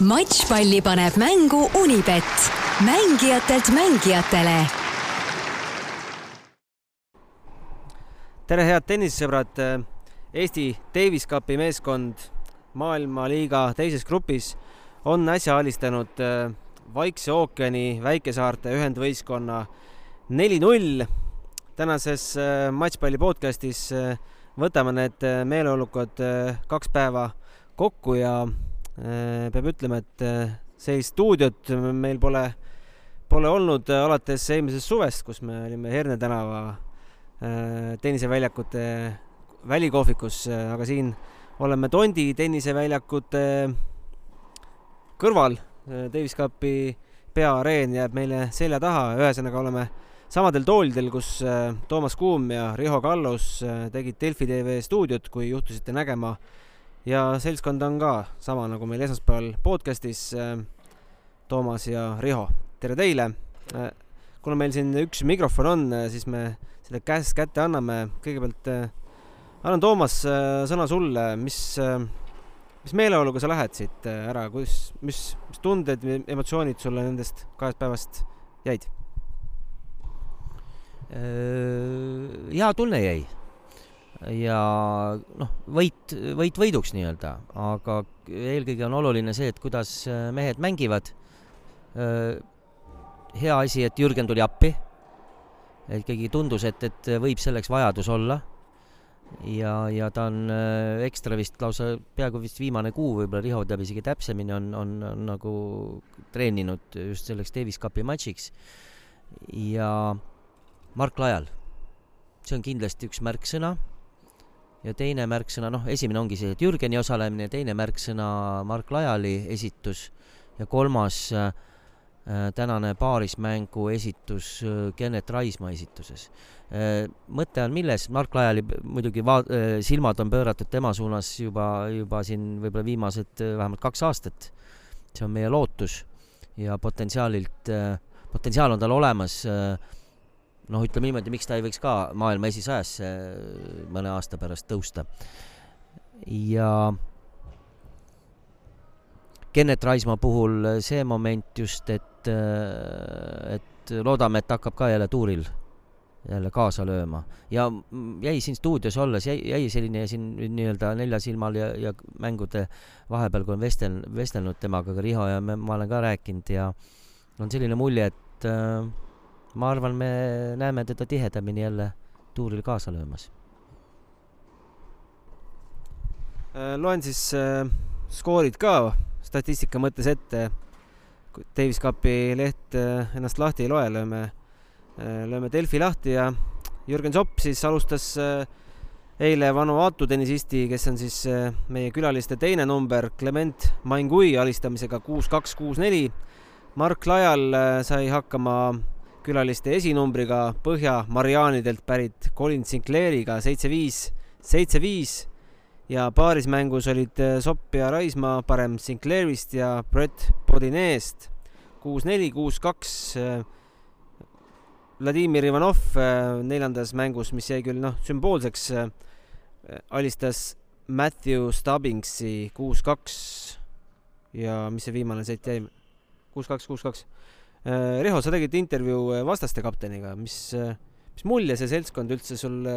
matšpalli paneb mängu Unibet, mängijatelt mängijatele. tere, head tennisesõbrad. Eesti Davis Cupi meeskond maailmaliiga teises grupis on äsja alistanud äh, Vaikse ookeani väikesaarte ühendvõistkonna neli-null. tänases äh, matšpalli podcastis äh, võtame need meeleolukad kaks päeva kokku ja peab ütlema, et äh, sellist stuudiot meil pole, pole olnud äh, alates eelmisest suvest, kus me olime Herne tänava tenniseväljakute välikohvikus, aga siin oleme Tondi tenniseväljakute kõrval. Davis Cupi peaareen jääb meile selja taha, ühesõnaga oleme samadel toolidel, kus Toomas Kuum ja Riho Kallus tegid Delfi tv stuudiot, kui juhtusite nägema äh, ja seltskond on ka sama nagu meil esmaspäeval podcastis. Äh, Toomas ja Riho, tere teile. Äh, kuna meil siin üks mikrofon on, äh, siis me selle käest kätte anname. kõigepealt annan Toomas sõna sulle, mis, mis meeleoluga sa lähed siit ära, kus, mis, mis tunded, emotsioonid sulle nendest kahest päevast jäid? hea tunne jäi ja noh, võit, võit võiduks nii-öelda, aga eelkõige on oluline see, et kuidas äh, mehed mängivad. Äh, hea asi, et Jürgen tuli appi. ikkagi tundus, et, et võib selleks vajadus olla. ja, ja ta on äh, ekstra vist lausa peaaegu vist viimane kuu, võib-olla Riho teab isegi täpsemini, on, on, on nagu treeninud just selleks Davis Cupi matšiks. ja Mark Lajal, see on kindlasti üks märksõna ja teine märksõna, noh, esimene ongi see, Jürgeni osalemine, teine märksõna Mark Lajali esitus ja kolmas äh, tänane paarismängu esitus äh, Kennet Raismaa esituses äh,. mõte on milles, Mark Lajali muidugi va- äh,, silmad on pööratud tema suunas juba, juba siin võib-olla viimased äh, vähemalt kaks aastat. see on meie lootus ja potentsiaalilt äh,, potentsiaal on tal olemas äh, noh, ütleme niimoodi, miks ta ei võiks ka maailma esisajasse äh, mõne aasta pärast tõusta. ja Kennet Raismaa puhul see moment just, et, äh, et loodame, et hakkab ka jälle tuuril jälle kaasa lööma ja jäi siin stuudios olles, jäi, jäi selline siin nii-öelda nelja silmal ja, ja mängude vahepeal, kui on vestel-, vestelnud temaga ka Riho ja me, ma olen ka rääkinud ja on selline mulje, et äh, ma arvan, me näeme teda tihedamini jälle tuuril kaasa löömas. Äh, loen siis äh, skoorid ka statistika mõttes ette. Davis Cupi leht äh, ennast lahti ei loe, lööme äh,, lööme Delfi lahti ja Jürgen Zopp siis alustas äh, eile Vanuatu tennisisti, kes on siis äh, meie külaliste teine number, Clement Maingui alistamisega kuus, kaks, kuus, neli. Mark Lajal äh, sai hakkama külaliste esinumbriga Põhja-Mariaanidelt pärit Colin Sinclairiga seitse-viis, seitse-viis ja paarismängus olid äh, Sopp ja Raismaa parem Sinclairist ja Brett Bodineest kuus-neli, kuus-kaks. Äh, Vladimir Ivanov äh, neljandas mängus, mis jäi küll noh, sümboolseks, alistas Matthew Stubbingsi kuus-kaks ja mis see viimane sett jäi? kuus-kaks, kuus-kaks Äh, Riho, sa tegid intervjuu äh, vastaste kapteniga, mis, äh, mis mulje see seltskond üldse sulle,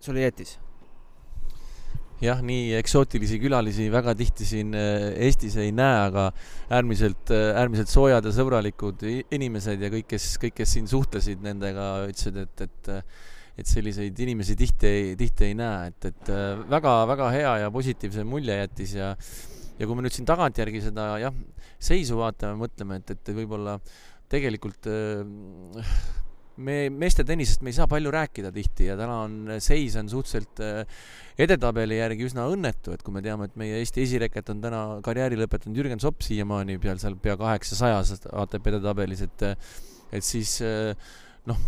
sulle jättis? jah, nii eksootilisi külalisi väga tihti siin Eestis ei näe, aga äärmiselt, äärmiselt soojad ja sõbralikud inimesed ja kõik, kes, kõik, kes siin suhtlesid nendega, ütlesid, et, et et selliseid inimesi tihti tihti ei näe, et, et väga-väga hea ja positiivse mulje jättis ja ja kui me nüüd siin tagantjärgi seda jah, seisu vaatame, mõtleme, et, et võib-olla tegelikult äh, me meeste tennisest me ei saa palju rääkida tihti ja täna on seis on suhteliselt äh, edetabeli järgi üsna õnnetu, et kui me teame, et meie Eesti esireket on täna karjääri lõpetanud Jürgen Sopp siiamaani peal seal pea kaheksasajas ATP edetabelis, et et siis noh,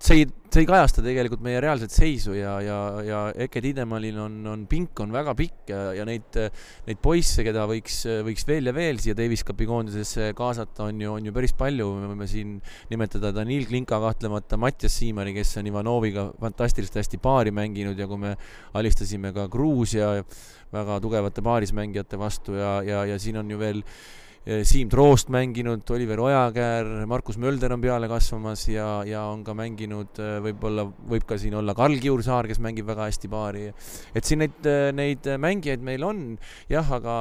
see ei, see ei kajasta tegelikult meie reaalset seisu ja, ja, ja Eke Tiidemalil on, on pink on väga pikk ja, ja neid, neid poisse, keda võiks, võiks veel ja veel siia Davis Cupi koondisesse kaasata, on ju, on ju päris palju, me võime siin nimetada Danil Klinka kahtlemata, Mattias Siimari, kes on Ivanoviga fantastiliselt hästi paari mänginud ja kui me alistasime ka Gruusia väga tugevate paarismängijate vastu ja, ja, ja siin on ju veel Eh, Siim Troost mänginud, Oliver Ojakäär, Markus Mölder on peale kasvamas ja, ja on ka mänginud eh, võib-olla, võib ka siin olla Karl Kiursaar, kes mängib väga hästi paari. et siin neid, eh, neid mängijaid meil on jah, aga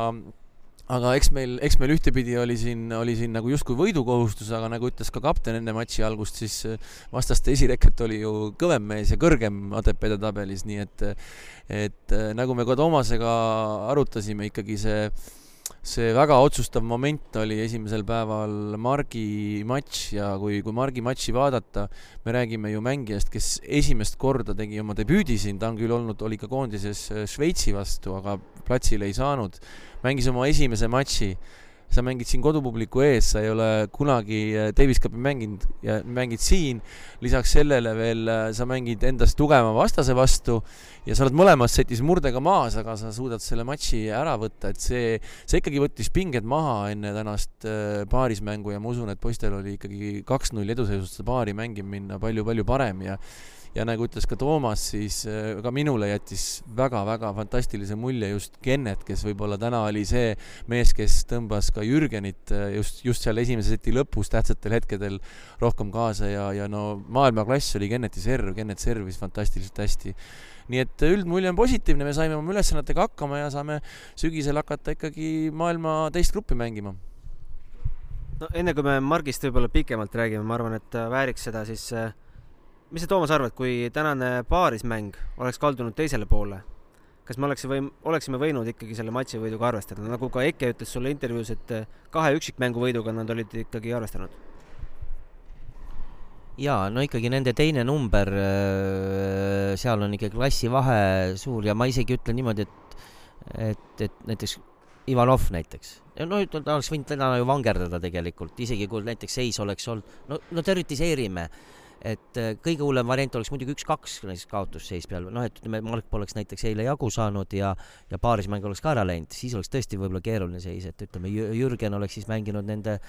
aga eks meil, eks meil ühtepidi oli siin, oli siin nagu justkui võidukohustus, aga nagu ütles ka kapten enne matši algust, siis vastaste esireket oli ju kõvem mees ja kõrgem ATP-de tabelis, nii et et nagu me ka Toomasega arutasime, ikkagi see see väga otsustav moment oli esimesel päeval Margi matš ja kui, kui Margi matši vaadata, me räägime ju mängijast, kes esimest korda tegi oma debüüdi siin, ta on küll olnud, oli ka koondises äh, Šveitsi vastu, aga platsile ei saanud, mängis oma esimese matši sa mängid siin kodupubliku ees, sa ei ole kunagi äh, Davis Cupi mänginud ja mängid siin, lisaks sellele veel äh, sa mängid endast tugevama vastase vastu ja sa oled mõlemas setis murdega maas, aga sa suudad selle matši ära võtta, et see, see ikkagi võttis pinged maha enne tänast äh, paarismängu ja ma usun, et poistel oli ikkagi kaks-null eduseisust seda paari mängima minna palju-palju parem ja ja nagu ütles ka Toomas, siis ka minule jättis väga-väga fantastilise mulje just Kennet, kes võib-olla täna oli see mees, kes tõmbas ka Jürgenit äh, just, just seal esimese seti lõpus tähtsatel hetkedel rohkem kaasa ja, ja no maailmaklass oli Kenneti serv, Kennet servis fantastiliselt hästi nii et üldmulje on positiivne, me saime oma ülesannetega hakkama ja saame sügisel hakata ikkagi maailma teist gruppi mängima. no enne kui me Margist võib-olla pikemalt räägime, ma arvan, et vääriks seda siis äh, mis sa, Toomas, arvad, kui tänane paarismäng oleks kaldunud teisele poole, kas me oleks või, oleksime võinud ikkagi selle matši võiduga arvestada, nagu ka Eke ütles sulle intervjuus, et kahe üksikmängu võiduga nad olid ikkagi arvestanud? jaa, no ikkagi nende teine number, äh, seal on ikka klassivahe suur ja ma isegi ütlen niimoodi, et, et, et näiteks Ivanov näiteks, no ta oleks võinud täna ju vangerdada tegelikult, isegi kui näiteks seis oleks olnud, no, no teoritiseerime et äh, kõige hullem variant oleks muidugi üks-kaks näiteks kaotusseis peal, noh, et ütleme, Mark poleks näiteks eile jagu saanud ja ja paarismäng oleks ka ära läinud, siis oleks tõesti võib-olla keeruline seis, et ütleme, Jürgen oleks siis mänginud nende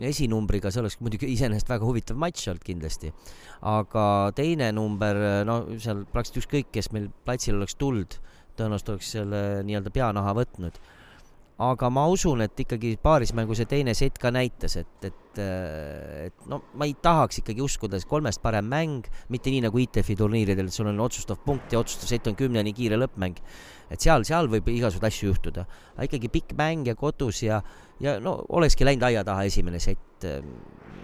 esinumbriga, see oleks muidugi iseenesest väga huvitav matš olnud kindlasti. aga teine number, no seal praktiliselt ükskõik, kes meil platsil oleks tulnud, tõenäoliselt oleks selle nii-öelda peanaha võtnud aga ma usun, et ikkagi paarismängu see teine sett ka näitas, et, et, et no ma ei tahaks ikkagi uskuda, et kolmest parem mäng, mitte nii nagu ITF-i turniiridel, et sul on otsustav punkt ja otsustav sett on kümneni kiire lõppmäng. et seal, seal võib igasuguseid asju juhtuda. aga ikkagi pikk mäng ja kodus ja, ja no olekski läinud aia taha esimene sett.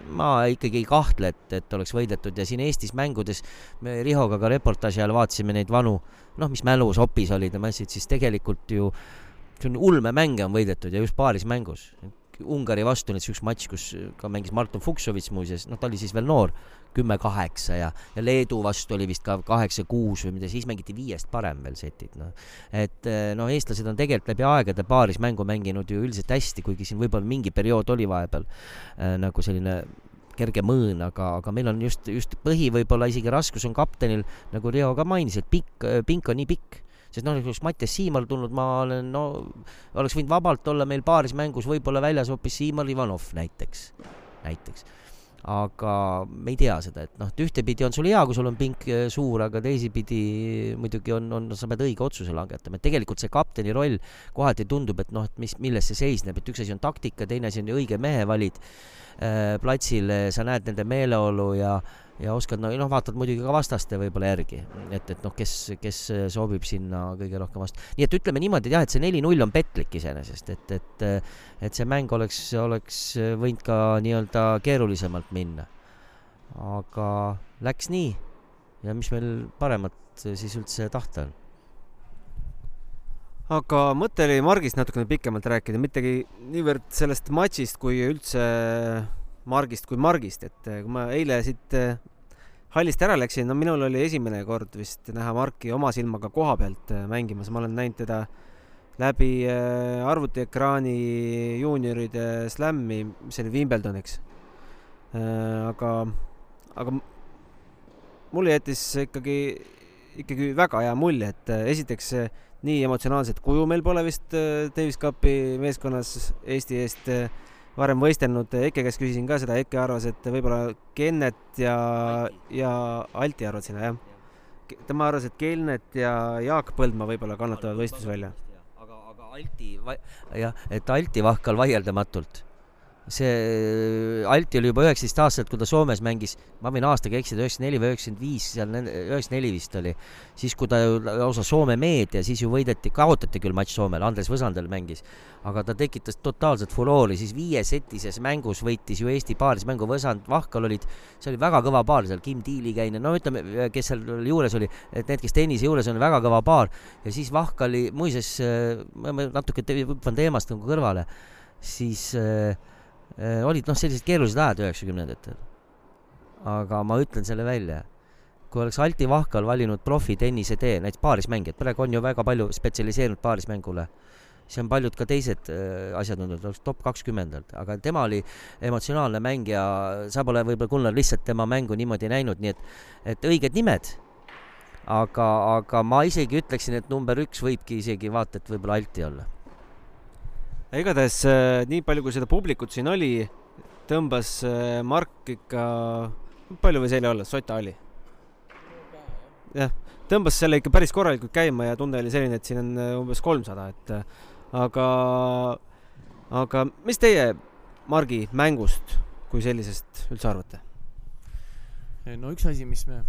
ma ikkagi ei kahtle, et, et oleks võidetud ja siin Eestis mängudes me Rihoga ka reportaaži ajal vaatasime neid vanu, noh, mis mälus opis olid ja massid, siis tegelikult ju see on ulmemänge on võidetud ja just paaris mängus. Ungari vastu näiteks üks matš, kus ka mängis Martin Fuksovits muuseas, noh, ta oli siis veel noor, kümme-kaheksa ja, ja Leedu vastu oli vist ka kaheksa-kuus või mida, siis mängiti viiest parem veel setid, noh. et noh, eestlased on tegelikult läbi aegade paaris mängu mänginud ju üldiselt hästi, kuigi siin võib-olla mingi periood oli vahepeal äh, nagu selline kerge mõõn, aga, aga meil on just, just põhi võib-olla isegi raskus on kaptenil, nagu Riho ka mainis, et pikk, pink on nii pikk sest noh, oleks Mattias Siimar tulnud, ma olen, no oleks võinud vabalt olla meil paaris mängus võib-olla väljas hoopis Siimar Ivanov näiteks, näiteks. aga me ei tea seda, et noh, et ühtepidi on sul hea, kui sul on pink äh, suur, aga teisipidi muidugi on, on, sa pead õige otsuse langetama, et tegelikult see kapteni roll kohati tundub, et noh, et mis, milles see seisneb, et üks asi on taktika, teine asi on õige mehe valid äh, platsil, sa näed nende meeleolu ja ja oskad no noh, vaatad muidugi ka vastaste võib-olla järgi, et, et noh, kes, kes sobib sinna kõige rohkem vastu. nii et ütleme niimoodi, et jah, et see neli-null on petlik iseenesest, et, et, et see mäng oleks, oleks võinud ka nii-öelda keerulisemalt minna. aga läks nii ja mis meil paremat siis üldse tahta on aga mõte oli Margist natukene pikemalt rääkida, mittegi niivõrd sellest matšist kui üldse Margist kui Margist, et eh, kui ma eile siit eh, hallist ära läksin, no minul oli esimene kord vist näha Marki oma silmaga koha pealt eh, mängimas, ma olen näinud teda läbi arvutiekraani juunioride slam'i, mis oli Wimbledoniks. aga, aga mulle jättis ikkagi, ikkagi väga hea mulje, et esiteks nii emotsionaalset kuju meil pole vist Davis Cupi meeskonnas Eesti eest varem võistelnud, Eke käest küsisin ka seda, Eke arvas, et võib-olla Kennet ja, ja Alti arvad sina, jah? tema arvas, et Kelnet ja Jaak Põldmaa võib-olla kannatavad võistluse välja. aga, aga Alti, jah, et Alti Vahkal vaieldamatult see Alti oli juba üheksateist aastaselt, kui ta Soomes mängis, ma võin aastaga eksida, üheksakümmend neli või üheksakümmend viis, seal üheksakümmend neli vist oli, siis kui ta ju lausa Soome meedia, siis ju võideti, kaotati küll matš Soomele, Andres Võsandel mängis, aga ta tekitas totaalset furoori, siis viiesetises mängus võitis ju Eesti paarismängu Võsand, Vahkal olid, see oli väga kõva paar seal, Kim Tiilikaine, no ütleme, kes seal juures oli, et need, kes tennise juures on, väga kõva paar. Ja siis Vahkali, muuseas, ma natuke hüppan teemast nagu kõrvale, siis äh, Äh, olid noh, sellised keerulised ajad üheksakümnendatel. aga ma ütlen selle välja. kui oleks Alti Vahkal valinud profitennise tee, näiteks paarismängijad, praegu on ju väga palju spetsialiseerunud paarismängule, siis on paljud ka teised äh, asjatundjad, oleks top kakskümmendalt, aga tema oli emotsionaalne mängija, sa pole võib-olla, Gunnar, lihtsalt tema mängu niimoodi näinud, nii et, et õiged nimed, aga, aga ma isegi ütleksin, et number üks võibki isegi vaata et võib-olla Alti olla igatahes äh, nii palju, kui seda publikut siin oli, tõmbas äh, Mark ikka, palju võis eile olla, sota oli? jah, tõmbas selle ikka päris korralikult käima ja tunne oli selline, et siin on äh, umbes kolmsada, et aga, aga mis teie Margi mängust kui sellisest üldse arvate? no üks asi, mis me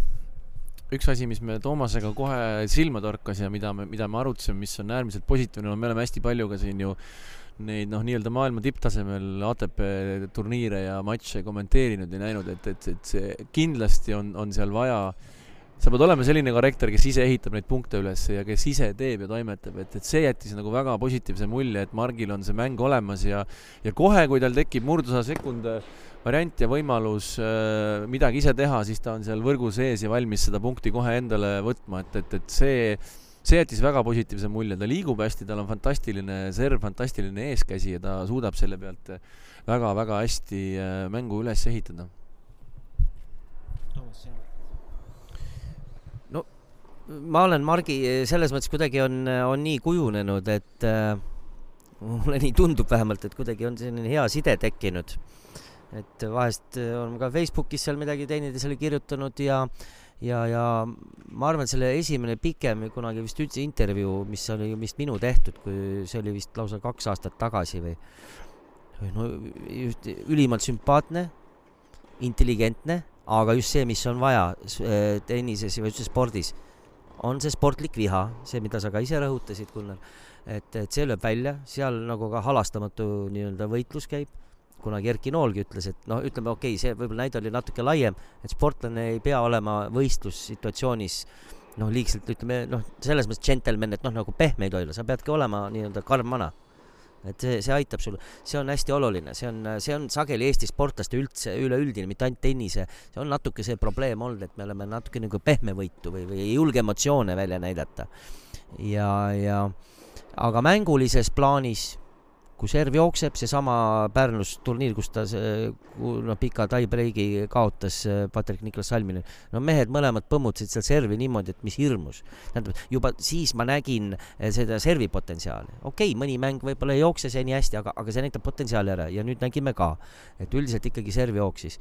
üks asi, mis me Toomasega kohe silma torkas ja mida me, mida me arutasime, mis on äärmiselt positiivne, me oleme hästi palju ka siin ju neid noh, nii-öelda maailma tipptasemel ATP turniire ja matše kommenteerinud ja näinud, et, et, et see kindlasti on, on seal vaja. Sa pead olema selline karakter, kes ise ehitab neid punkte üles ja kes ise teeb ja toimetab, et, et see jättis nagu väga positiivse mulje, et Margil on see mäng olemas ja ja kohe, kui tal tekib murdosa sekund variant ja võimalus äh, midagi ise teha, siis ta on seal võrgu sees ja valmis seda punkti kohe endale võtma, et, et, et see see jättis väga positiivse mulje, ta liigub hästi, tal on fantastiline serv, fantastiline eeskäsi ja ta suudab selle pealt väga-väga hästi äh, mängu üles ehitada. no ma olen Margi selles mõttes kuidagi on, on nii kujunenud, et äh, mulle nii tundub vähemalt, et kuidagi on selline hea side tekkinud. et vahest on ka Facebookis seal midagi teineteisele kirjutanud ja äh, ja, ja ma arvan, et selle esimene pikem kunagi vist üldse intervjuu, mis oli vist minu tehtud, kui see oli vist lausa kaks aastat tagasi või, või no just ülimalt sümpaatne, intelligentne, aga just see, mis on vaja äh, tennises või üldse spordis, on see sportlik viha, see, mida sa ka ise rõhutasid, Gunnar, et, et see lööb välja, seal nagu ka halastamatu nii-öelda võitlus käib kunagi Erki Noolgi ütles, et noh, ütleme okei okay,, see võib-olla näide oli natuke laiem, et sportlane ei pea olema võistlussituatsioonis noh, liigselt ütleme noh, selles mõttes džentelmen, et noh, nagu pehme ei tohi olla, sa peadki olema nii-öelda karm vana. et see, see aitab sul, see on hästi oluline, see on, see on sageli Eesti sportlaste üldse üleüldine, mitte ainult tennise, see on natuke see probleem olnud, et me oleme natuke nagu pehmevõitu või, või ei julge emotsioone välja näidata. ja, ja aga mängulises plaanis kui serv jookseb, seesama Pärnus turniir, kus ta see, noh, pika tie-break'i kaotas äh, Patrick Niklas Salmini. no mehed mõlemad põmmutasid seal servi niimoodi, et mis hirmus. tähendab, juba siis ma nägin äh, seda servi potentsiaali. okei okay,, mõni mäng võib-olla ei jookse see nii hästi, aga, aga see näitab potentsiaali ära ja nüüd nägime ka, et üldiselt ikkagi serv jooksis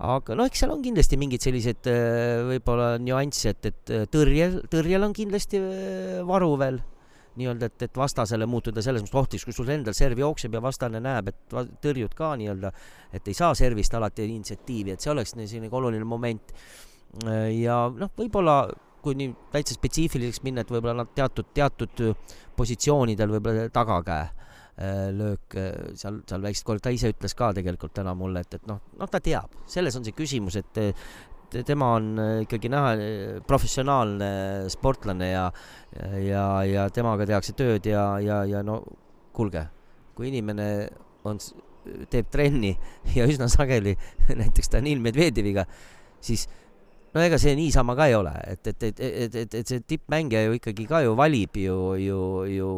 aga noh, eks seal on kindlasti mingeid selliseid äh, võib-olla nüansse, et, et tõrjel, tõrjel on kindlasti varu veel nii-öelda, et, et vastasele muutuda selles mõttes ohtlikuks, kui sul endal serv jookseb ja vastane näeb, et tõrjud ka nii-öelda, et ei saa servist alati initsiatiivi, et see oleks selline oluline moment. ja noh, võib-olla kui nii täitsa spetsiifiliseks minna, et võib-olla nad teatud, teatud positsioonidel võib-olla tagakäe äh, löök äh, seal, seal väikselt korda, ta ise ütles ka tegelikult täna mulle, et, et noh, noh, ta teab, selles on see küsimus, et tema on äh, ikkagi näha äh, professionaalne sportlane ja, ja, ja temaga tehakse tööd ja, ja, ja no kuulge, kui inimene on, teeb trenni ja üsna sageli näiteks Danil Medvedjeviga, siis no ega see niisama ka ei ole, et, et, et, et, et, et see tippmängija ju ikkagi ka ju valib ju, ju, ju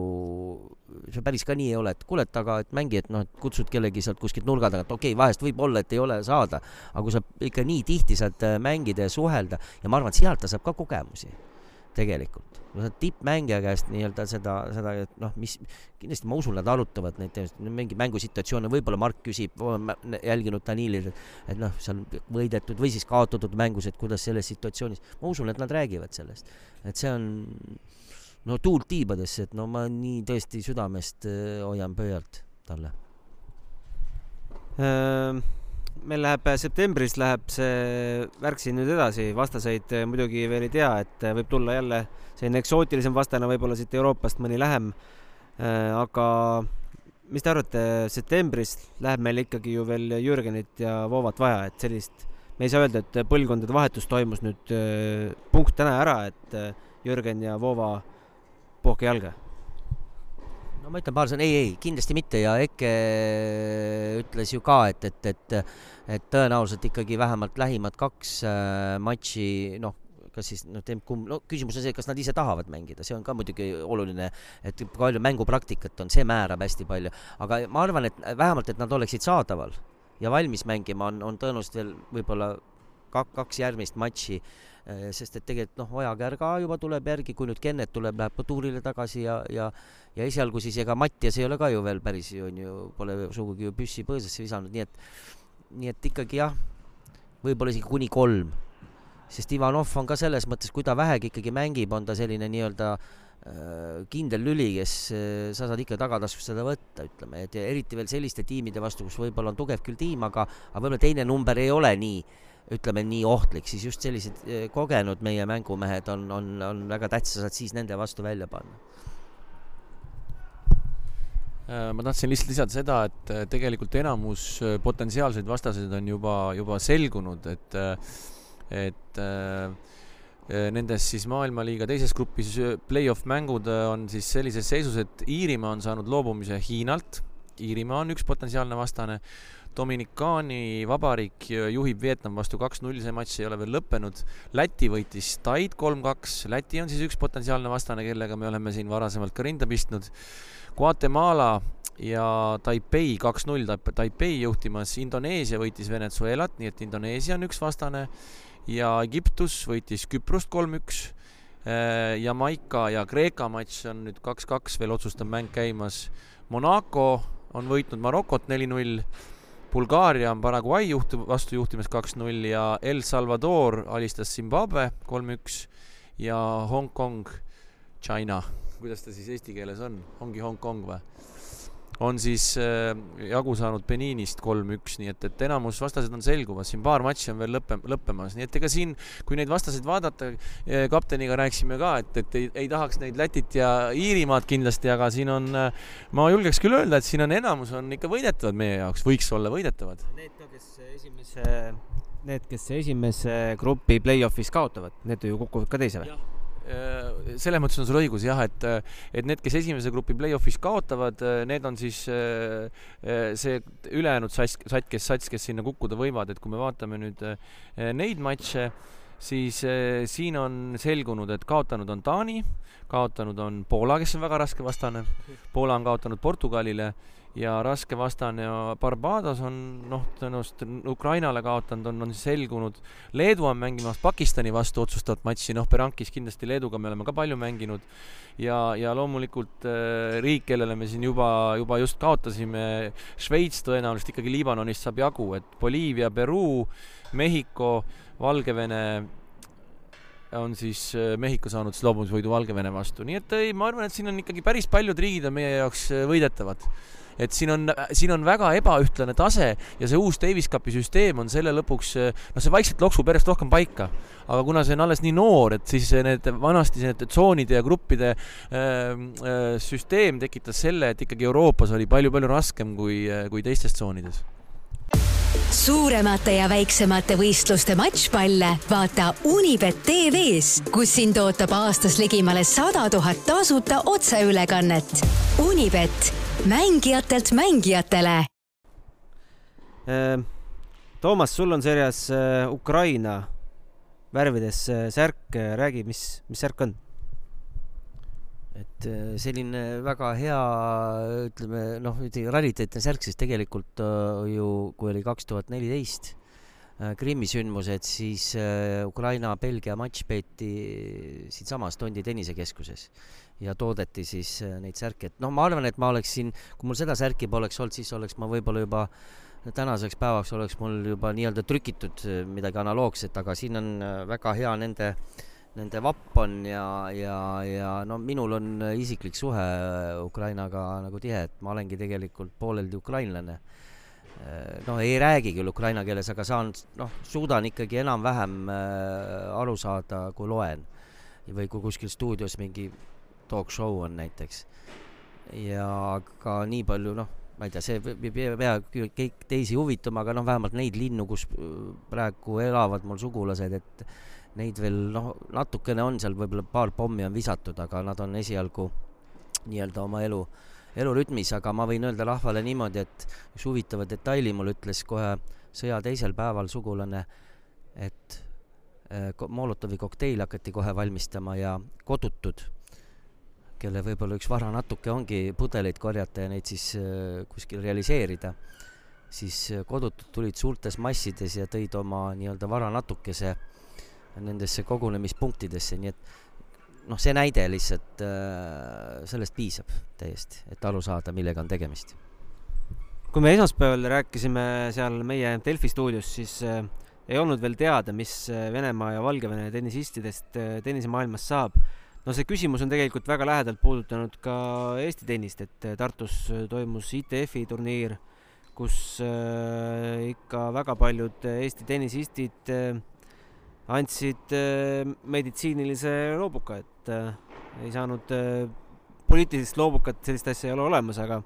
see päris ka nii ei ole, et kuule, et aga et mängi, et noh, et kutsud kellegi sealt kuskilt nurga tagant, okei okay,, vahest võib olla, et ei ole saada, aga kui sa ikka nii tihti saad äh, mängida ja suhelda ja ma arvan, et sealt ta saab ka kogemusi tegelikult. kui sa tippmängija käest nii-öelda seda, seda, et noh, mis, kindlasti ma usun, nad arutavad neid mingi mängusituatsioone, võib-olla Mark küsib, jälginud Danilil, et noh, seal võidetud või siis kaotatud mängus, et kuidas selles situatsioonis, ma usun, et nad räägivad sellest. et see on no tuult tiibadesse, et no ma nii tõesti südamest äh, hoian pöialt talle ähm meil läheb septembris läheb see värk siin nüüd edasi, vastaseid muidugi veel ei tea, et võib tulla jälle selline eksootilisem vastane, võib-olla siit Euroopast mõni lähem. Äh, aga mis te arvate, septembris läheb meil ikkagi ju veel Jürgenit ja Voovat vaja, et sellist, me ei saa öelda, et põlvkondade vahetus toimus nüüd äh, punkt täna ära, et äh, Jürgen ja Voova puhke jalga no ma ütlen paar sõna, ei, ei, kindlasti mitte. Ja Eke ütles ju ka, et, et, et, et tõenäoliselt ikkagi vähemalt lähimad kaks äh, matši, noh, kas siis noh, teeb kumb, no küsimus on see, kas nad ise tahavad mängida, see on ka muidugi oluline, et palju mängupraktikat on, see määrab hästi palju, aga ma arvan, et vähemalt, et nad oleksid saadaval ja valmis mängima, on, on tõenäoliselt veel võib-olla kaks järgmist matši Äh, sest et tegelikult noh, Ojakäär ka juba tuleb järgi, kui nüüd Kennet tuleb, läheb ka tuurile tagasi ja, ja ja esialgu siis ega Mattias ei ole ka ju veel päris ju on ju, pole sugugi ju püssi põõsasse visanud, nii et nii et ikkagi jah, võib-olla isegi kuni kolm. sest Ivanov on ka selles mõttes, kui ta vähegi ikkagi mängib, on ta selline nii-öelda äh, kindel lüli, kes äh, sa saad ikka tagataskust seda võtta, ütleme, et eriti veel selliste tiimide vastu, kus võib-olla on tugev küll tiim, aga aga võib-olla teine number ei ole nii ütleme nii ohtlik, siis just sellised eh, kogenud meie mängumehed on, on, on väga tähtsad, saad siis nende vastu välja panna. Äh, ma tahtsin lihtsalt lisada seda, et äh, tegelikult enamus äh, potentsiaalseid vastaseid on juba, juba selgunud, et, et nendes siis maailmaliiga teises grupis play-off mängud on siis sellises seisus, et Iirimaa on saanud loobumise Hiinalt. Iirimaa on üks potentsiaalne vastane Dominikaani vabariik juhib Vietnam vastu kaks-null, see matš ei ole veel lõppenud. Läti võitis Taid kolm-kaks, Läti on siis üks potentsiaalne vastane, kellega me oleme siin varasemalt ka rinda pistnud. Guatemala ja Taipei kaks-null, Taipei juhtimas, Indoneesia võitis Venezuelat, nii et Indoneesia on üks vastane ja Egiptus võitis Küprost kolm-üks. Äh, Jamaica ja Kreeka matš on nüüd kaks-kaks, veel otsustav mäng käimas. Monaco on võitnud Marokot neli-null Bulgaaria on Paraguay juhtu-, vastu juhtimas kaks-null ja El Salvador alistas Zimbabwe kolm-üks ja Hongkong, China, kuidas ta siis eesti keeles on, ongi Hongkong või? On siis äh, jagu saanud Beninist kolm-üks, nii et, et enamus vastased on selgumas, siin paar matši on veel lõppe, lõppemas, nii et ega siin, kui neid vastaseid vaadata, äh, kapteniga rääkisime ka, et, et ei, ei tahaks neid Lätit ja Iirimaad kindlasti, aga siin on, äh, ma julgeks küll öelda, et siin on enamus on ikka võidetavad meie jaoks, võiks olla võidetavad. Need ka, kes esimese, need, kes esimese grupi play-off'is kaotavad, need ju kukuvad ka teise või? Äh, selles mõttes on sul õigus jah, et, et need, kes esimese grupi play-off'is kaotavad, äh, need on siis äh, see ülejäänud sats, sats, kes, sats, kes sinna kukkuda võivad, et kui me vaatame nüüd neid matše, siis siin on selgunud, et kaotanud on Taani, kaotanud on Poola, kes on väga raske vastane. Poola on kaotanud Portugalile ja raske vastane Barbados on noh, tõenäoliselt Ukrainale kaotanud, on, on selgunud. Leedu on mängimas Pakistani vastu otsustavat matši, noh, Berankis kindlasti Leeduga me oleme ka palju mänginud. Ja, ja loomulikult äh, riik, kellele me siin juba, juba just kaotasime, Šveits tõenäoliselt ikkagi Liibanonist saab jagu, et Boliivia, Peruu, Mehhiko, Valgevene on siis äh, Mehhiko saanud siis loobumisvõidu Valgevene vastu, nii et ei, ma arvan, et siin on ikkagi päris paljud riigid on meie jaoks äh, võidetavad et siin on, siin on väga ebaühtlane tase ja see uus Davis Cupi süsteem on selle lõpuks, noh, see vaikselt loksub järjest rohkem paika. aga kuna see on alles nii noor, et siis need vanasti need tsoonide ja gruppide äh, äh, süsteem tekitas selle, et ikkagi Euroopas oli palju-palju raskem kui, kui teistes tsoonides suuremate ja väiksemate võistluste matšpalle vaata Unibet tv-s, kus sind ootab aastas ligimale sada tuhat tasuta otseülekannet. Unibet mängijatelt mängijatele. Ehm, Toomas, sul on serjas äh, Ukraina värvides särk, räägi, mis, mis särk on? et selline väga hea, ütleme noh, rariteetne särk siis tegelikult ju, kui oli kaks tuhat neliteist Krimmi sündmused, siis Ukraina-Belgia matš peeti siinsamas Tondi tennisekeskuses. Ja toodeti siis neid särke, et noh, ma arvan, et ma oleksin, kui mul seda särki poleks olnud, siis oleks ma võib-olla juba tänaseks päevaks oleks mul juba nii-öelda trükitud midagi analoogset, aga siin on väga hea nende, nende vapp on ja, ja, ja no minul on isiklik suhe Ukrainaga nagu tihe, et ma olengi tegelikult pooleldi ukrainlane Äh, no ei räägi küll ukraina keeles, aga saan, noh, suudan ikkagi enam-vähem äh, aru saada, kui loen. või kui kuskil stuudios mingi talk show on näiteks. ja ka nii palju, noh, ma ei tea, see ei pea kõik teisi huvitama, aga noh, vähemalt neid linnu, kus praegu elavad mul sugulased, et neid veel noh, natukene on seal, võib-olla paar pommi on visatud, aga nad on esialgu nii-öelda oma elu äh, elurütmis, aga ma võin öelda rahvale niimoodi, et üks huvitava detaili mul ütles kohe sõja teisel päeval sugulane, et äh, Molotovi kokteili hakati kohe valmistama ja kodutud, kelle võib-olla üks vara natuke ongi pudeleid korjata ja neid siis äh, kuskil realiseerida, siis äh, kodutud tulid suurtes massides ja tõid oma nii-öelda vara natukese nendesse kogunemispunktidesse, nii et noh, see näide lihtsalt äh,, sellest piisab täiesti, et aru saada, millega on tegemist. kui me esmaspäeval rääkisime seal meie Delfi stuudios, siis äh, ei olnud veel teada, mis äh, Venemaa ja Valgevene tennisistidest tennisemaailmas saab. no see küsimus on tegelikult väga lähedalt puudutanud ka Eesti tennist, et Tartus toimus ITF-i turniir, kus ikka väga paljud Eesti tennisistid andsid äh, meditsiinilise loobuka, et äh, ei saanud äh, poliitilist loobukat, sellist asja ei ole olemas, aga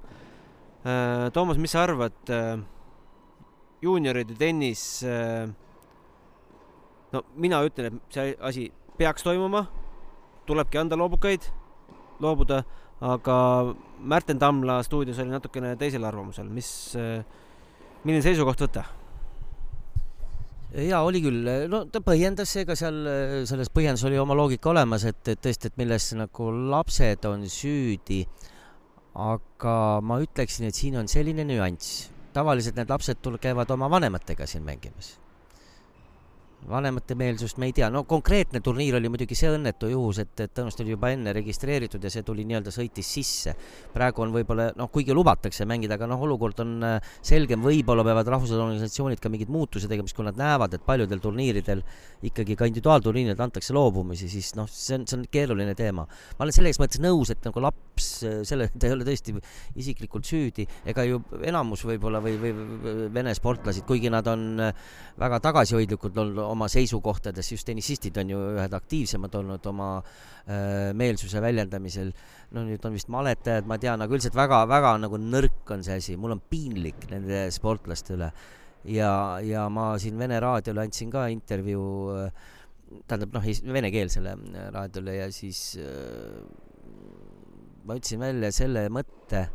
Toomas, mis sa arvad juunioride tennis no mina ütlen, et see asi peaks toimuma, tulebki anda loobukaid, loobuda, aga Märten Tamla stuudios oli natukene teisel arvamusel, mis milline seisukoht võtta? Jaa, oli küll, no ta põhjendas, ega seal selles põhjenduses oli oma loogika olemas, et, et tõesti, et milles nagu lapsed on süüdi. aga ma ütleksin, et siin on selline nüanss. tavaliselt need lapsed tul-, käivad oma vanematega siin mängimas vanemate meelsust me ei tea, no konkreetne turniir oli muidugi see õnnetu juhus, et, et tõenäoliselt oli juba enne registreeritud ja see tuli nii-öelda sõitis sisse. praegu on võib-olla noh, kuigi lubatakse mängida, aga noh, olukord on äh, selgem, võib-olla peavad rahvusvahelised organisatsioonid ka mingeid muutusi tegema, siis kui nad näevad, et paljudel turniiridel ikkagi ka individuaalturniiridel antakse loobumisi, siis noh, see on, see on keeruline teema. ma olen selles mõttes nõus, et nagu laps, äh, selle, ta ei ole tõesti isiklikult süüdi, ega ju enamus võib-olla või, või vene sportlased, kuigi nad on äh, väga tagasihoidlikud olnud oma seisukohtades, just tennisistid on ju ühed aktiivsemad olnud oma äh, meelsuse väljendamisel. no nüüd on vist maletajad, ma tean, aga üldiselt väga-väga nagu nõrk on see asi, mul on piinlik nende sportlaste üle. ja, ja ma siin Vene raadiole andsin ka intervjuu äh,, tähendab noh, venekeelsele äh, raadiole ja siis äh, ma ütlesin välja selle mõtte,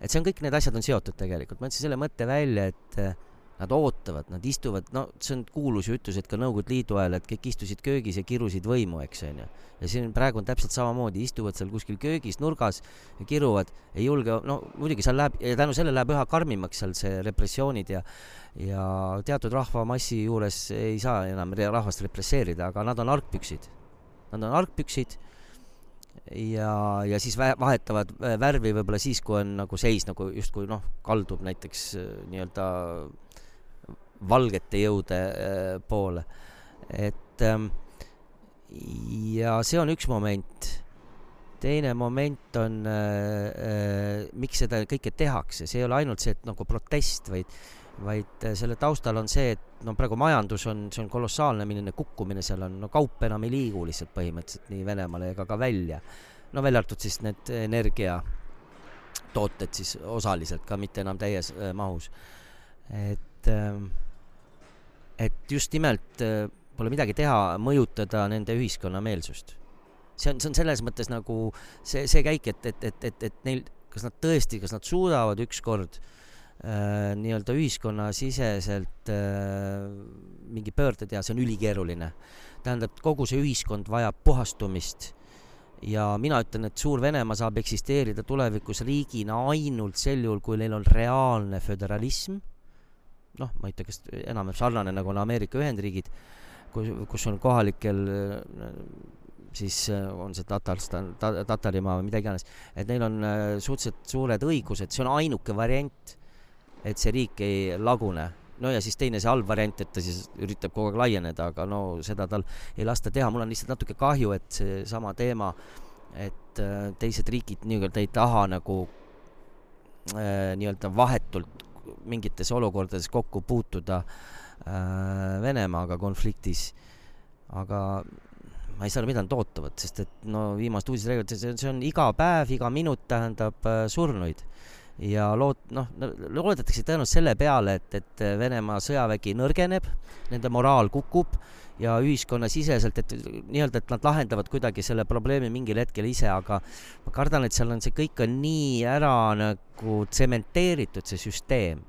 et see on kõik need asjad on seotud tegelikult, ma ütlesin selle mõtte välja, et Nad ootavad, nad istuvad, no see on kuulus ju ütlus, et ka Nõukogude Liidu ajal, et kõik istusid köögis ja kirusid võimu, eks on ju. ja siin praegu on täpselt samamoodi, istuvad seal kuskil köögis nurgas ja kiruvad, ei julge, no muidugi seal läheb ja tänu sellele läheb üha karmimaks seal see repressioonid ja ja teatud rahvamassi juures ei saa enam rahvast represseerida, aga nad on argpüksid. Nad on argpüksid ja, ja siis vahetavad värvi võib-olla siis, kui on nagu seis nagu justkui noh, kaldub näiteks äh, nii-öelda valgete jõude äh, poole. et ähm, ja see on üks moment. teine moment on äh,, äh, miks seda kõike tehakse, see ei ole ainult see, et nagu protest, vaid vaid selle taustal on see, et no praegu majandus on, see on kolossaalne, milline kukkumine seal on, no kaup enam ei liigu lihtsalt põhimõtteliselt nii Venemaale ega ka välja. no välja arvatud siis need energiatooted siis osaliselt ka mitte enam täies mahus. et äh, et just nimelt äh, pole midagi teha, mõjutada nende ühiskonna meelsust. see on, see on selles mõttes nagu see, see käik, et, et, et, et, et neil, kas nad tõesti, kas nad suudavad ükskord äh, nii-öelda ühiskonnasiseselt äh, mingi pöörde teha, see on ülikeeruline. tähendab, kogu see ühiskond vajab puhastumist ja mina ütlen, et Suur-Venemaa saab eksisteerida tulevikus riigina ainult sel juhul, kui neil on reaalne föderalism, noh, ma ei tea, kas enam-vähem sarnane nagu on Ameerika Ühendriigid, kus, kus on kohalikel siis on see Tatarstan ta,, Tatarimaa või mida iganes, et neil on suhteliselt suured õigused, see on ainuke variant, et see riik ei lagune. No ja siis teine, see halb variant, et ta siis üritab kogu aeg laieneda, aga no seda tal ei lasta teha, mul on lihtsalt natuke kahju, et seesama teema, et äh, teised riigid nii-öelda ei taha nagu äh, nii-öelda vahetult mingites olukordades kokku puutuda äh, Venemaaga konfliktis, aga ma ei saa aru, mida nad ootavad, sest et no viimased uudised räägivad, see on iga päev, iga minut tähendab äh, surnuid ja lood-, noh, loodetakse tõenäoliselt selle peale, et, et Venemaa sõjavägi nõrgeneb, nende moraal kukub ja ühiskonnasiseselt, et nii-öelda, et nad lahendavad kuidagi selle probleemi mingil hetkel ise, aga ma kardan, et seal on see kõik on nii ära nagu tsementeeritud, see süsteem,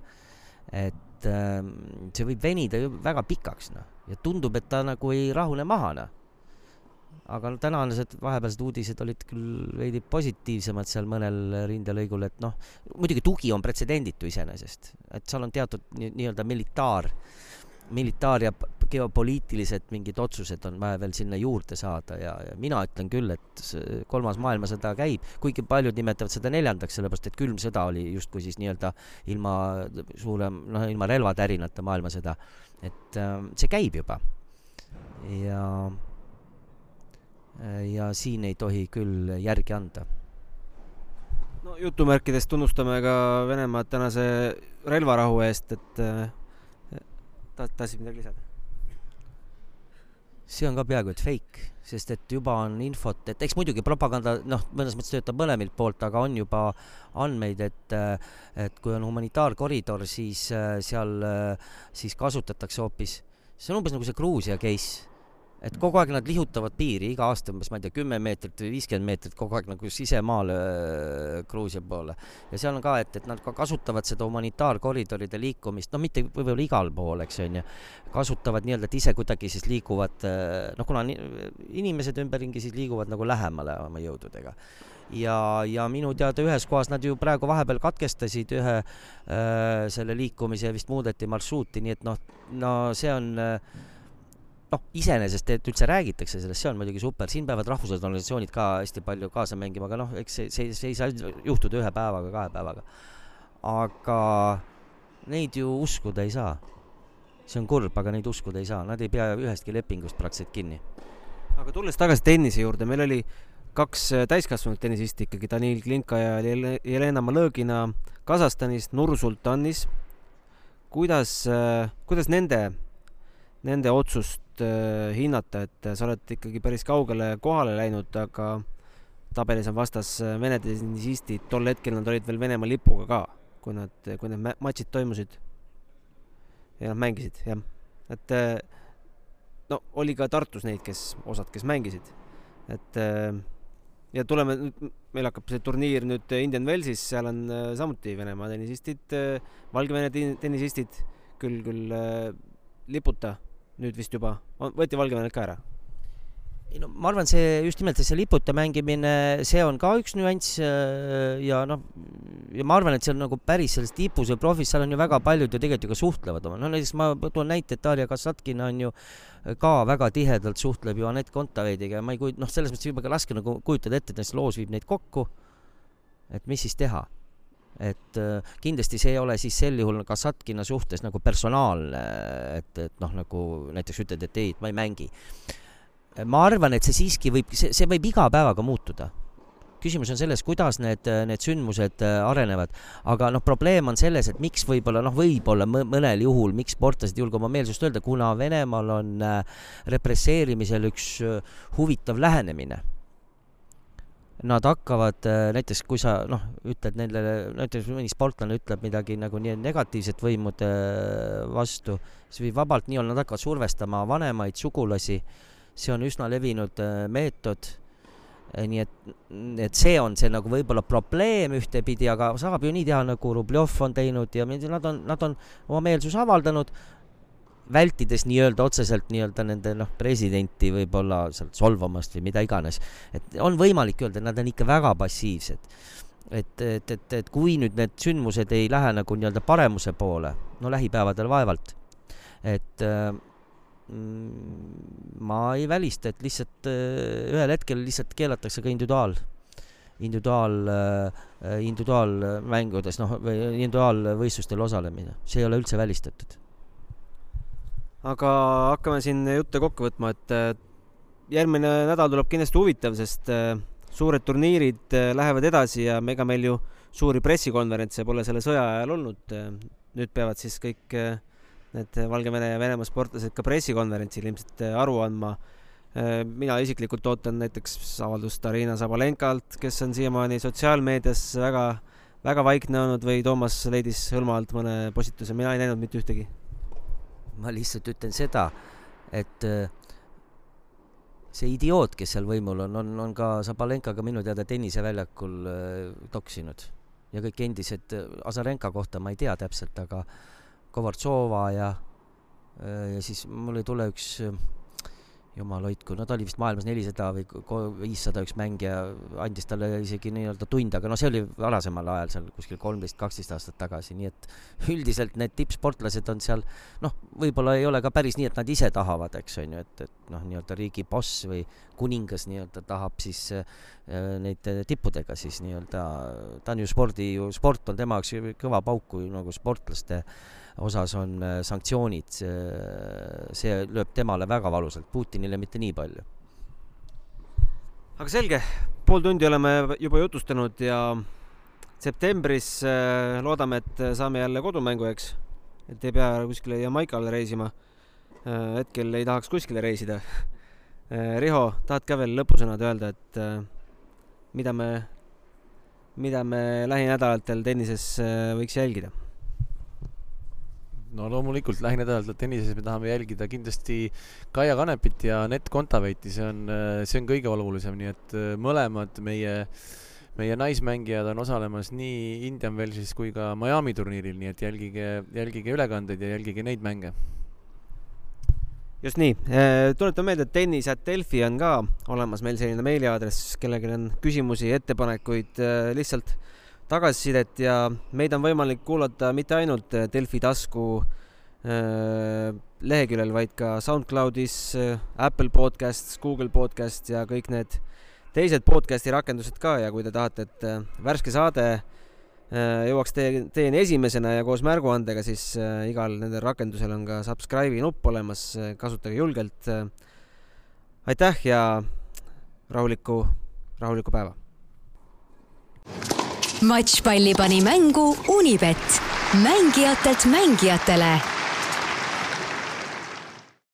et äh, see võib venida ju väga pikaks, noh, ja tundub, et ta nagu ei rahune maha, noh aga tänased vahepealsed uudised olid küll veidi positiivsemad seal mõnel rindelõigul, et noh, muidugi tugi on pretsedenditu iseenesest, et seal on teatud nii-öelda militaar, militaar ja geopoliitilised mingid otsused on vaja veel sinna juurde saada ja, ja mina ütlen küll, et kolmas maailmasõda käib, kuigi paljud nimetavad seda neljandaks, sellepärast et külm sõda oli justkui siis nii-öelda ilma suurem, noh, ilma relvatärinata maailmasõda. et äh, see käib juba ja ja siin ei tohi küll järgi anda. no jutumärkides tunnustame ka Venemaad tänase relvarahu eest, et äh, ta-, tahtsid midagi lisada? see on ka peaaegu et fake, sest et juba on infot, et eks muidugi propaganda noh, mõnes mõttes töötab mõlemilt poolt, aga on juba andmeid, et et kui on humanitaarkoridor, siis seal siis kasutatakse hoopis, see on umbes nagu see Gruusia case et kogu aeg nad lihutavad piiri iga aasta umbes, ma ei tea, kümme meetrit või viiskümmend meetrit kogu aeg nagu sisemaale äh, Gruusia poole. ja seal on ka, et, et nad ka kasutavad seda humanitaarkoridoride liikumist, no mitte võib-olla igal pool, eks on ju, kasutavad nii-öelda, et ise kuidagi siis liiguvad, noh, kuna inimesed ümberringi siis liiguvad nagu lähemale oma jõududega ja, ja minu teada ühes kohas nad ju praegu vahepeal katkestasid ühe äh, selle liikumise ja vist muudeti marsruuti, nii et noh, no see on äh, noh, iseenesest, et üldse räägitakse sellest, see on muidugi super, siin peavad rahvusvahelised organisatsioonid ka hästi palju kaasa mängima, aga noh, eks see, see, see ei saa juhtuda ühe päevaga, kahe päevaga. aga neid ju uskuda ei saa. see on kurb, aga neid uskuda ei saa, nad ei pea ühestki lepingust praktiliselt kinni. aga tulles tagasi tennise juurde, meil oli kaks äh, täiskasvanud tennisisti ikkagi, Danil Klinka ja Jelena Malõgina Kasahstanist, Nur-Sultanis. kuidas, äh, kuidas nende nende otsust äh, hinnata, et sa oled ikkagi päris kaugele kohale läinud, aga tabelis on vastas äh, Vene tennisistid, tol hetkel nad olid veel Venemaa lipuga ka, kui nad, kui need matšid toimusid. ja nad mängisid, jah. et äh, no oli ka Tartus neid, kes, osad, kes mängisid. et ja tuleme meil hakkab see turniir nüüd Indian Wellsis, seal on samuti Venemaa tennisistid, Valgevene tennisistid, küll, küll liputa nüüd vist juba, võeti Valgevenelt ka ära? ei no ma arvan, see just nimelt see liputa mängimine, see on ka üks nüanss äh, ja noh, ja ma arvan, et on nagu päris selles tipus ja profis, seal on ju väga paljud ju tegelikult ju ka suhtlevad oma, no näiteks ma toon näite, et Darja Kassatkina on ju ka väga tihedalt suhtleb ju Anett Kontaveidiga ja ma ei kujut-, noh, selles mõttes juba ka raske nagu kujutada ette, et näiteks loos viib neid kokku, et mis siis teha et äh, kindlasti see ei ole siis sel juhul Kassatkina suhtes nagu personaalne, et, et noh, nagu näiteks ütled, et ei, et ma ei mängi. ma arvan, et see siiski võib, see, see võib iga päevaga muutuda. küsimus on selles, kuidas need, need sündmused äh, arenevad, aga noh, probleem on selles, et miks võib-olla noh, võib-olla mõnel juhul, miks sportlased ei julge oma meelsust öelda, kuna Venemaal on äh, represseerimisel üks huvitav lähenemine nad hakkavad äh, näiteks, kui sa noh, ütled nendele, näiteks mõni sportlane ütleb midagi nagu nii negatiivset võimude äh, vastu, siis võib vabalt nii olla, nad hakkavad survestama vanemaid sugulasi. see on üsna levinud äh, meetod. nii et, et see on see nagu võib-olla probleem ühtepidi, aga saab ju nii teha, nagu Rubljov on teinud ja nad on, nad on oma meelsuse avaldanud, vältides nii-öelda otseselt nii-öelda nende noh, presidenti võib-olla sealt solvamast või mida iganes. et on võimalik öelda, et nad on ikka väga passiivsed. et, et, et, et kui nüüd need sündmused ei lähe nagu nii-öelda paremuse poole, no lähipäevadel vaevalt, et äh, Mm, ma ei välista, et lihtsalt äh, ühel hetkel lihtsalt keelatakse ka individuaal, individuaal, äh, individuaalmängudes, noh, või individuaalvõistlustel osalemine, see ei ole üldse välistatud. Aga hakkame siin jutte kokku võtma, et äh, järgmine nädal tuleb kindlasti huvitav, sest suured turniirid lähevad edasi ja ega meil ju suuri pressikonverentse pole selle sõja ajal olnud. nüüd peavad siis kõik need Valgevene ja Venemaa sportlased ka pressikonverentsil ilmselt äh, aru andma. Äh, mina isiklikult ootan näiteks avaldust Arina Sabalenkalt, kes on siiamaani sotsiaalmeedias väga, väga vaikne olnud või Toomas leidis hõlma alt mõne postituse, mina ei näinud mitte ühtegi. Ma lihtsalt ütlen seda, et äh, see idioot, kes seal võimul on, on, on ka Sabalenkaga minu teada tenniseväljakul toksinud. Ja kõik endised Azarenka kohta ma ei tea täpselt, aga Kovartsova ja, äh, ja siis mul ei tule üks jumal hoidku, no ta oli vist maailmas nelisada või viissada üks mängija, andis talle isegi nii-öelda tund, aga no see oli varasemal ajal seal kuskil kolmteist, kaksteist aastat tagasi, nii et üldiselt need tippsportlased on seal noh, võib-olla ei ole ka päris nii, et nad ise tahavad, eks on ju, et, et noh, nii-öelda riigi boss või kuningas nii-öelda tahab siis äh, neid tippudega siis nii-öelda, ta on ju spordi, ju sport on tema jaoks kõva pauk, kui nagu sportlaste äh, osas on äh, sanktsioonid, see lööb temale väga valusalt, Putinile mitte nii palju. aga selge, pool tundi oleme juba jutustanud ja septembris äh, loodame, et saame jälle kodumängu, eks. et ei pea kuskile Jamaikale reisima. Äh, hetkel ei tahaks kuskile reisida. Riho, tahad ka veel lõpusõnad öelda, et mida me, mida me lähinädalatel tennises võiks jälgida? No loomulikult lähinädalatel tennises me tahame jälgida kindlasti Kaia Kanepit ja Nett Kontaveiti, see on, see on kõige olulisem, nii et äh, mõlemad meie, meie naismängijad on osalemas nii Indian Wellsis kui ka Miami turniiril, nii et jälgige, jälgige ülekandeid ja jälgige neid mänge. just nii, äh, tuletan meelde, et tennis.delfi on ka olemas. Meil selline meiliaadress, kellelgi on küsimusi, ettepanekuid, äh, lihtsalt tagasisidet ja meid on võimalik kuulata mitte ainult äh, Delfi tasku äh, leheküljel, vaid ka SoundCloudis, äh, Apple Podcasts, Google Podcast ja kõik need teised podcasti rakendused ka ja kui te tahate, et värske saade jõuaks teie, teieni esimesena ja koos märguandega, siis igal nendel rakendusel on ka subscribe'i nupp olemas, kasutage julgelt. aitäh ja rahulikku, rahulikku päeva! Matšpalli pani mängu Unibet, mängijatelt mängijatele